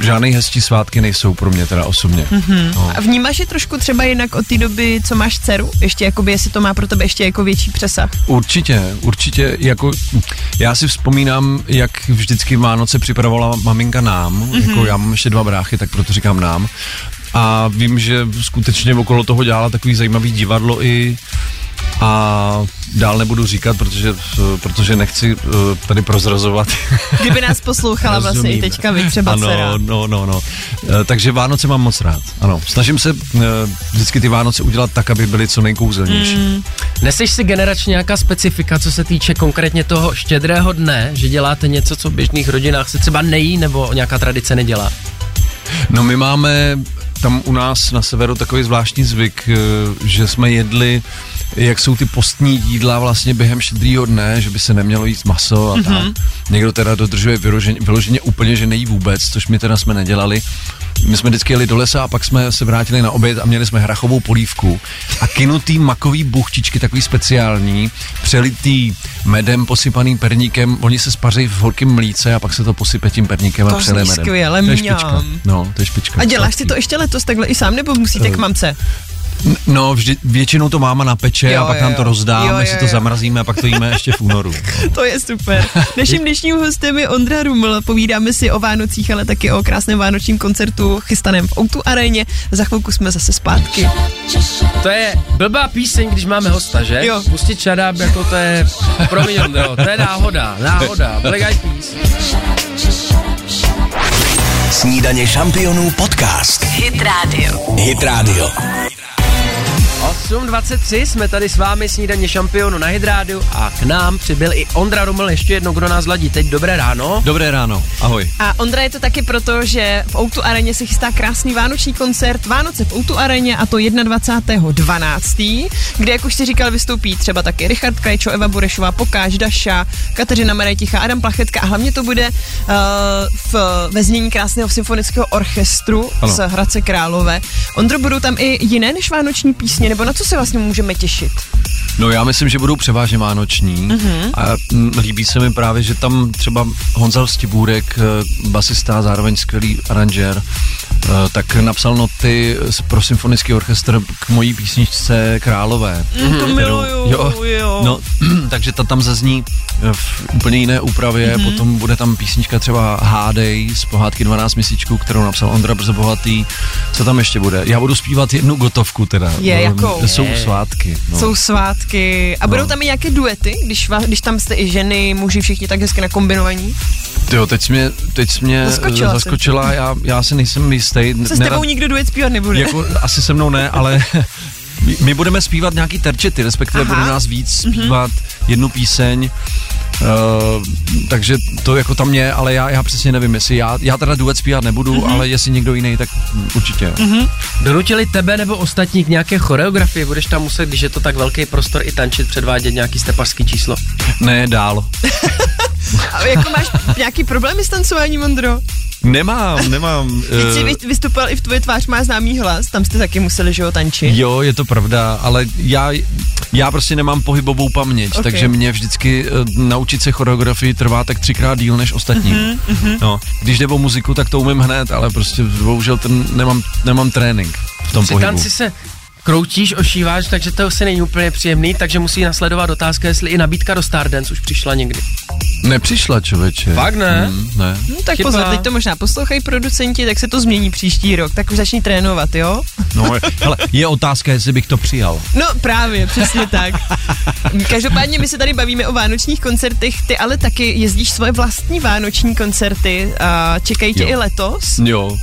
žádný hezčí svátky nejsou pro mě teda osobně. Mhm. No. A vnímáš je trošku třeba jinak od té doby, co máš dceru? Ještě jakoby, jestli to má pro tebe ještě jako větší přesah? Určitě, určitě, jako já si vzpomínám, jak vždycky Vánoce připravovala maminka nám, Mhm. mm-hmm. jako já mám ještě dva bráchy, tak proto říkám nám. A vím, že skutečně okolo toho dělala takový zajímavý divadlo i A dál nebudu říkat, protože, protože nechci uh, tady prozrazovat. Kdyby nás poslouchala vlastně i teďka vy třeba ano, dcera. no, no, no. Eh, Takže Vánoce mám moc rád. Ano, snažím se eh, vždycky ty Vánoce udělat tak, aby byly co nejkouzelnější. Mm. Neseš si generačně nějaká specifika, co se týče konkrétně toho štědrého dne, že děláte něco, co v běžných rodinách se třeba nejí nebo nějaká tradice nedělá? No my máme tam u nás na severu takový zvláštní zvyk, eh, že jsme jedli jak jsou ty postní jídla vlastně během štědrýho dne, že by se nemělo jíst maso a mm-hmm. Mhm. tak. Někdo teda dodržuje vyloženě, vyloženě úplně, že nejí vůbec, což my teda jsme nedělali. My jsme vždycky jeli do lesa a pak jsme se vrátili na oběd a měli jsme hrachovou polívku a kinutý makový buchtičky, takový speciální, přelitý medem, posypaný perníkem, oni se spaří v horkém mlíce a pak se to posype tím perníkem To a zní medem. skvěle, to je špička. No, to je špička. A děláš si Sladký. to ještě letos takhle i sám, nebo musíte k mamce? No, vždy, většinou to máma napeče Jo, a pak jo, nám to jo. rozdá, Jo, my si to jo. zamrazíme a pak to jíme ještě v únoru. To je super. Naším dnešním hostem je Ondra Ruml. Povídáme si o Vánocích, ale taky o krásném vánočním koncertu chystaném v Outu aréně. Za chvilku jsme zase zpátky. To je blbá píseň, když máme hosta, že? Jo. Pustit šadáp, jako to je, promiň Ondro, to je náhoda, náhoda, Black Eyed Peas. Snídaně šampionů podcast. Hit Radio. Hit Radio. 8.23 jsme tady s vámi snídaně šampionu na Hydrádiu a k nám přibyl i Ondra Ruml, ještě jednou, kdo nás ladí. Teď dobré ráno. Dobré ráno, ahoj. A Ondra je to taky proto, že v Outu aréně se chystá krásný vánoční koncert Vánoce v Outu aréně a to 21.12., kde, jak už si říkal, vystoupí třeba taky Richard Krajčo, Eva Burešová, Pokáž, Daša, Kateřina Mareticha, Adam Plachetka a hlavně to bude uh, v, ve znění krásného symfonického orchestru Ano. z Hradce Králové. Ondro, budou tam i jiné než vánoční písně, nebo na co se vlastně můžeme těšit? No já myslím, že budou převážně vánoční Mhm. a líbí se mi právě, že tam třeba Honzal Stibůrek, eh, basista, zároveň skvělý aranžér, eh, tak napsal noty pro symfonický orchestr k mojí písničce Králové. Mm, to kterou- miluju, jo, jo. No, takže ta tam zazní eh, v úplně jiné úpravě, Mhm. potom bude tam písnička třeba Hádej z pohádky 12 měsíčků, kterou napsal Ondra Brzobohatý. Co tam ještě bude? Já budu zpívat jednu gotovku teda. Je, jakou? Jsou svátky. No. Jsou svátky. A budou No. tam i nějaké duety, když, va, když tam jste i ženy, muži, všichni tak hezky nakombinovaní? Jo, teď jsi mě, teď jsi mě Zaskočila zaskočila, zaskočila já, já si nejsem jistý. Se s tebou nikdo duet zpívat nebude. jako, asi se mnou ne, ale my, my budeme zpívat nějaký terčety, respektive Aha. Budou nás víc zpívat jednu píseň. Uh, takže to jako tam je, ale já, já přesně nevím, jestli já, já teda duet zpívat nebudu, Mhm. ale jestli někdo jiný, tak určitě. Donutili tebe nebo ostatní k nějaké choreografii? Budeš tam muset, když je to tak velký prostor, i tančit, předvádět nějaký stepařský číslo? Ne, dál. A jako máš nějaký problémy s tancováním, Ondro? Nemám, nemám. Jsi eh, vy- vystupoval i v tvoje tvář má známý hlas, tam jste taky museli, že jo, tančit. Jo, je to pravda, ale já, já prostě nemám pohybovou paměť, Ok. okay. takže mě vždycky uh, naučit se choreografii trvá tak třikrát díl než ostatní. Mhm, Mm-hmm, no, když jde o muziku, tak to umím hned, ale prostě bohužel ten, nemám, nemám trénink v tom Při pohybu. tanci se kroutíš, ošíváš, takže to se není úplně příjemný, takže musí nasledovat otázka, jestli i nabídka do Stardance už přišla někdy. Nepřišla, člověče. Fakt ne? Mm, ne. No, tak Chyba. pozor, teď to možná poslouchají producenti, tak se to změní příští rok, tak už začni trénovat, jo? No, hele, je otázka, jestli bych to přijal. No právě, přesně tak. Každopádně my se tady bavíme o vánočních koncertech, ty ale taky jezdíš svoje vlastní vánoční koncerty a čekají tě Jo. i letos. Jo, uh,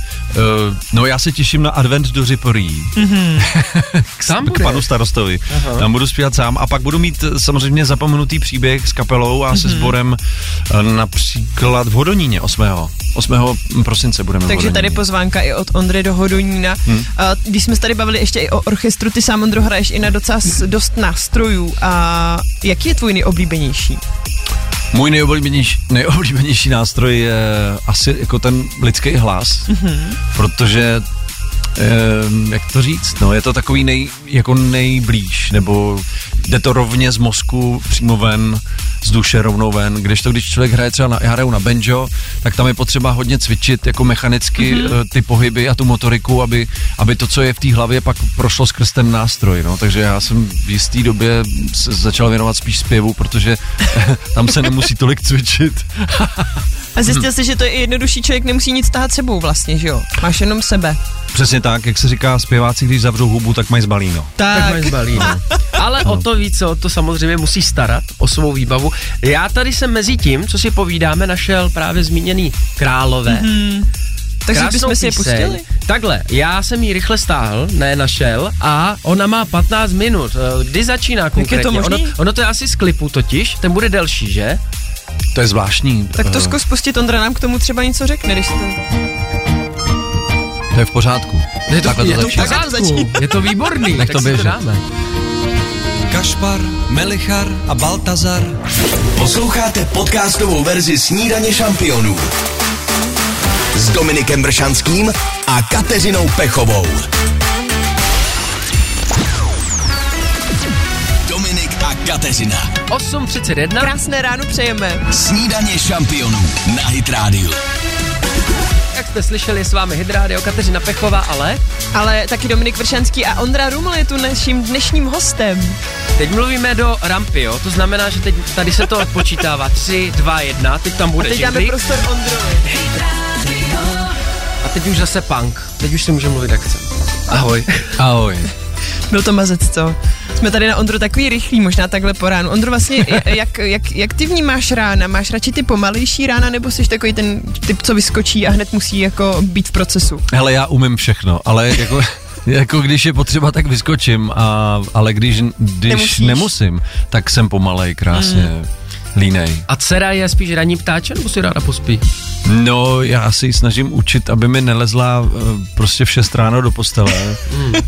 no já se těším na advent do Řiporí. Mhm. Sám k panu starostovi. Aha. Tam budu zpívat sám a pak budu mít eh, samozřejmě zapomenutý příběh s kapelou a se sborem eh, například v Hodoníně 8. 8. prosince budeme Takže tady pozvánka i od Ondry do Hodonína. Hm. A když jsme se tady bavili ještě i o orchestru, ty sám Ondro hraješ i na docela dost nástrojů. A jaký je tvůj nejoblíbenější? Můj nejoblíbenější, nejoblíbenější nástroj je asi jako ten lidský hlas, Mhm. protože eh, jak to říct, no je to takový nej, jako nejblíž, nebo jde to rovně z mozku přímo ven, z duše rovnou ven, když to, když člověk hraje třeba na, já hraju na banjo, tak tam je potřeba hodně cvičit jako mechanicky Mhm. mm-hmm. ty pohyby a tu motoriku, aby, aby to, co je v té hlavě, pak prošlo skrz ten nástroj, no, takže já jsem v jisté době začal věnovat spíš zpěvu, protože tam se nemusí tolik cvičit. A zjistil jsi, že to je i jednodušší, člověk nemusí nic tahat sebou vlastně, že jo? Máš jenom sebe. Přesně tak, jak se říká zpěváci, když zavřou hubu, tak mají zbalíno. Tak. Tak mají zbalí, no. Ale o to víc, o to samozřejmě musí starat, o svou výbavu. Já tady jsem mezi tím, co si povídáme, našel právě zmíněný Králové. Mhm. Takže bychom si je pustili? Takhle, já jsem ji rychle stáhl, ne našel, a ona má 15 minut. Eh, Kdy začíná konkrétně? to možný? Ono, ono to je asi z klipu totiž, ten bude delší, že? To je zvláštní. Tak to eh, zkus pustit, Ondra nám k tomu třeba něco řekne, když to... to je v pořádku. Je to, Takhle je to v pořádku, je to výborný. Nech tak to dáme. Kašpar, Melichar a Baltazar Posloucháte podcastovou verzi Snídaně šampionů s Dominikem Bršanským a Kateřinou Pechovou. Kateřina. 8.31. Krásné ráno přejeme. Snídaně šampionů na Hit Radio. Jak jste slyšeli, je s vámi Hydrádio, Kateřina Pechová, ale Ale taky Dominik Vršanský a Ondra Ruml je tu naším dnešním hostem. teď mluvíme do rampy, jo? To znamená, že teď tady se to odpočítává. 3, 2, 1, teď tam A bude teď dáme prostor Ondrovi. A teď už zase punk. Teď už si můžeme mluvit jak chcem. Ahoj. Ahoj. Byl to mazec, co? Jsme tady na Ondru takový rychlý, možná takhle po ránu. Ondro, vlastně, jak, jak, jak ty vnímáš rána? Máš radši ty pomalejší rána, nebo jsi takový ten typ, co vyskočí a hned musí jako být v procesu? Hele, já umím všechno, ale jako... Jako když je potřeba, tak vyskočím, a, ale když, když Nemusíš. nemusím, tak jsem pomalej, krásně, mm. Línej. A dcera je spíš ranní ptáče, nebo si ráda pospí? No, já se ji snažím učit, aby mi nelezla eh, prostě v 6 ráno do postele,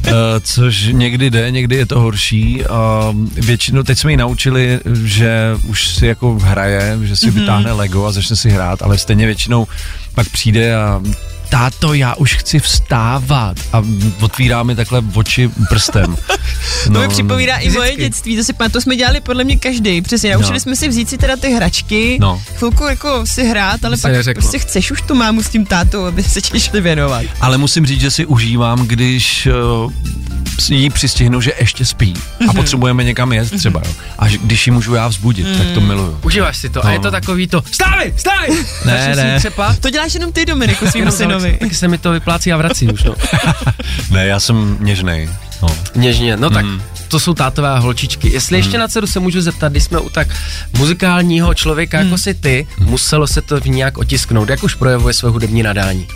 eh, což někdy jde, někdy je to horší. A většinou, teď jsme ji naučili, že už si jako hraje, že si vytáhne Lego a začne si hrát, ale stejně většinou pak přijde a táto, já už chci vstávat a otvírá mi takhle oči prstem. To mi připomíná i moje dětství, to si to jsme dělali podle mě každý. Přesně, naučili No. jsme si vzít si teda ty hračky, No. chvilku jako si hrát, ale se pak neřeklo. prostě chceš už tu mámu s tím tátou, aby se ti šli věnovat. Ale musím říct, že si užívám, když uh, jí přistihnu, že ještě spí a potřebujeme někam jet třeba. Jo. A že- když ji můžu já vzbudit, tak to miluju. Užíváš si to. A No. je to takový to, vstávej, vstávej! Ne, ne. To děláš jenom ty, Dominiku, svým synovi. Taky se mi to vyplácí a vrací už, no. Ne, já jsem něžnej. No. Něžně, no tak to jsou tátové a holčičky. Jestli ještě na dceru se můžu zeptat, když jsme u tak muzikálního člověka jako si ty, muselo se to v ní nějak otisknout. Jak už projevuje své hudební nadání?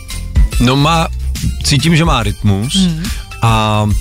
no má, cítím, že má rytmus a mm,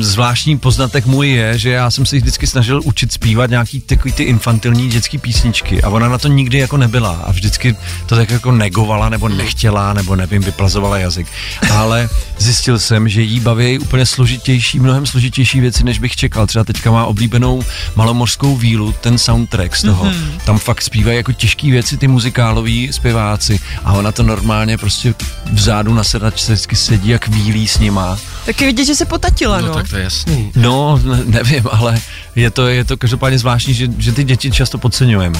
zvláštní poznatek můj je, že já jsem se vždycky snažil učit zpívat nějaký takový ty infantilní dětské písničky a ona na to nikdy jako nebyla a vždycky to tak jako negovala nebo nechtěla nebo nevím, vyplazovala jazyk. Ale zjistil jsem, že jí baví úplně složitější, mnohem složitější věci, než bych čekal. Třeba teďka má oblíbenou malomorskou vílu, ten soundtrack z toho. Mm-hmm. Tam fakt zpívají jako těžké věci ty muzikáloví zpěváci a ona to normálně prostě vzadu na sedačce vždycky sedí jak vílí s nima. Taky vidět, že se potatila, no. No tak to je jasný. No, ne- nevím, ale je to, je to každopádně zvláštní, že, že ty děti často podceňujeme.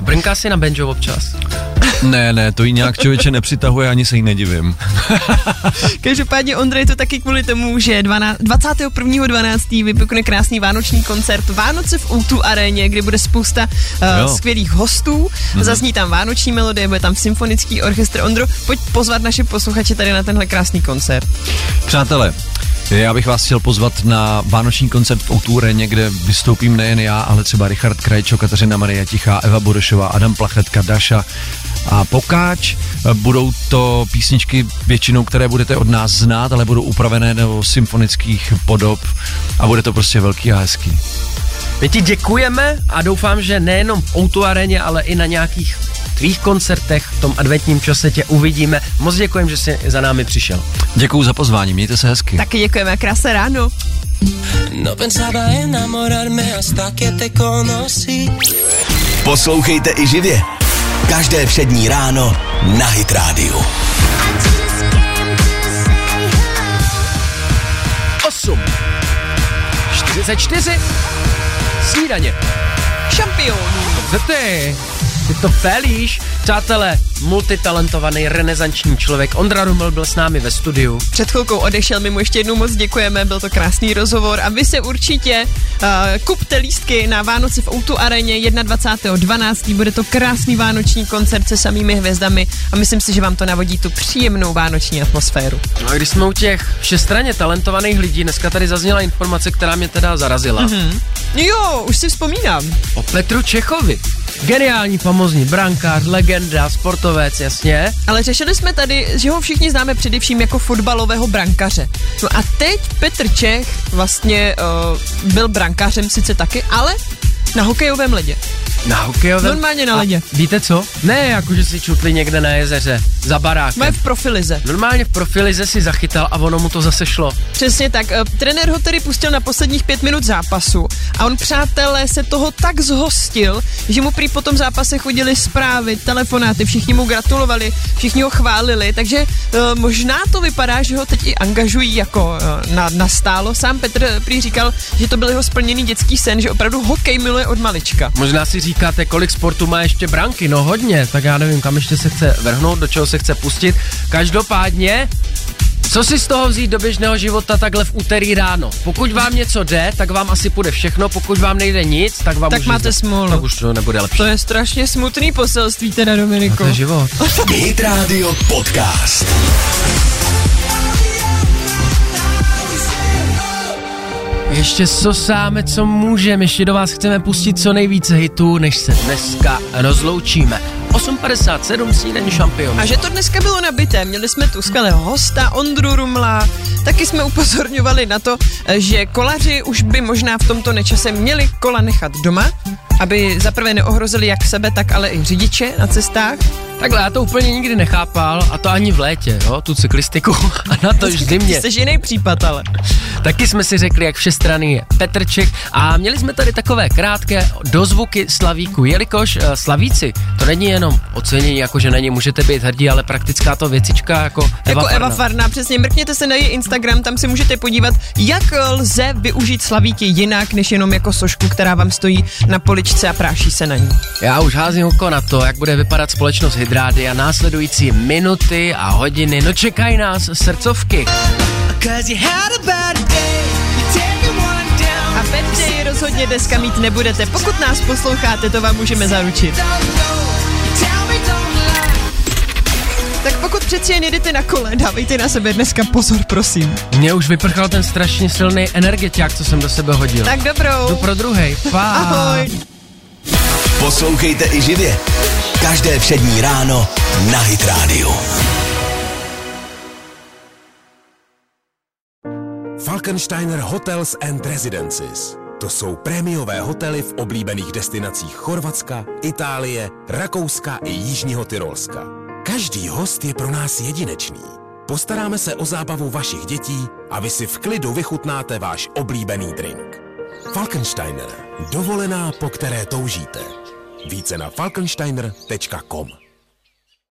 Brnká si na banjo občas. Ne, ne, to jí nějak člověče nepřitahuje, ani se jí nedivím. Každopádně Ondra je to taky kvůli tomu, že 12, 21.12. vypukne krásný vánoční koncert Vánoce v Outu aréně, kde bude spousta Jo. uh, skvělých hostů. Mm-hmm. Zazní tam vánoční melodie, bude tam symfonický orchestr. Ondro, pojď pozvat naše posluchače tady na tenhle krásný koncert. Přátelé, já bych vás chtěl pozvat na vánoční koncert v Outúreně, kde vystoupím nejen já, ale třeba Richard Krajčo, Kateřina Maria Tichá, Eva Burešová, Adam Plachetka, Daša a Pokáč. Budou to písničky většinou, které budete od nás znát, ale budou upravené do symfonických podob a bude to prostě velký a hezký. My ti děkujeme a doufám, že nejenom v Outu ale i na nějakých tvých koncertech v tom adventním čase tě uvidíme. Moc děkujem, že jsi za námi přišel. Děkuju za pozvání, mějte se hezky. Taky děkujeme, krásné ráno. No pensaba enamorarme hasta que te conocí Poslouchejte i živě. Každé přední ráno na Hit Radio. 8. 44. Snídaně. Šampionů. Co ty? To pelíš. Přátelé, multitalentovaný renesanční člověk Ondra Ruml byl s námi ve studiu. Před chvilkou odešel, my mu ještě jednou moc děkujeme, byl to krásný rozhovor a vy se určitě uh, kupte lístky na Vánoci v Outu areně 21.12. Bude to krásný vánoční koncert se samými hvězdami a myslím si, že vám to navodí tu příjemnou vánoční atmosféru. No a když jsme u těch všestranně talentovaných lidí, dneska tady zazněla informace, která mě teda zarazila. Mm-hmm. Jo, už si vzpomínám. O Petru Čechovi. Geniální, famozní brankář, legenda, sportovec, jasně. Ale řešili jsme tady, že ho všichni známe především jako fotbalového brankaře. No a teď Petr Čech vlastně uh, byl brankářem sice taky, ale na hokejovém ledě. Na hokejovém? Normálně na ledě. A víte co? Ne, jako že si čutli někde na jezeře, za barákem. Má v profilize. Normálně v profilize si zachytal a ono mu to zase šlo. Přesně tak. Uh, trenér ho tedy pustil na posledních pět minut zápasu a on, přátelé, se toho tak zhostil, že mu prý po tom zápase chodili zprávy, telefonáty, všichni mu gratulovali, všichni ho chválili, takže uh, možná to vypadá, že ho teď i angažují jako uh, na, na stálo. Sám Petr prý říkal, že to byl jeho splněný dětský sen, že opravdu hokej miluje od malička. Možná si říkáte, kolik sportu má ještě branky, no hodně, tak já nevím, kam ještě se chce vrhnout, do čeho se chce pustit. Každopádně, co si z toho vzít do běžného života takhle v úterý ráno? Pokud vám něco jde, tak vám asi půjde všechno, pokud vám nejde nic, tak vám Tak už máte smůlu. Tak už to nebude lepší. To je strašně smutný poselství teda, A Dominiku. to je život. Hit Radio Podcast. Ještě sosáme, co můžeme, ještě do vás chceme pustit co nejvíce hitů, než se dneska rozloučíme. 8.57 snídaní šampion. A že to dneska bylo nabité, měli jsme tu skvělého hosta Ondru Rumla, taky jsme upozorňovali na to, že kolaři už by možná v tomto nečase měli kola nechat doma, aby zaprvé neohrozili jak sebe, tak ale i řidiče na cestách. Takhle, já to úplně nikdy nechápal, a to ani v létě, jo, tu cyklistiku, a na to už zimě. Jsi jiný případ, ale. Taky jsme si řekli, jak všestranný je Petrček a měli jsme tady takové krátké dozvuky Slavíku, jelikož uh, Slavíci, to není jenom ocenění, jako že na ně můžete být hrdí, ale praktická to věcička jako, Jako Eva, Eva Farná, přesně, mrkněte se na její Instagram, tam si můžete podívat, jak lze využít slavíky jinak, než jenom jako sošku, která vám stojí na poličce a práší se na ní. Já už házím oko na to, jak bude vypadat společnost Hydrády a následující minuty a hodiny. No čekají nás srdcovky. A Petře rozhodně dneska mít nebudete. Pokud nás posloucháte, to vám můžeme zaručit. Přeci jen jedete na kole, dávejte na sebe dneska pozor, prosím. Mně už vyprchal ten strašně silný energetiák, co jsem do sebe hodil. Tak dobrou. Jdu pro druhej. Pa. Ahoj. Poslouchejte i živě. Každé přední ráno na Hit Radio. Falkensteiner Hotels and Residences. To jsou prémiové hotely v oblíbených destinacích Chorvatska, Itálie, Rakouska i Jižního Tyrolska. Každý host je pro nás jedinečný. Postaráme se o zábavu vašich dětí a vy si v klidu vychutnáte váš oblíbený drink. Falkensteiner. Dovolená, po které toužíte. Více na falkensteiner.com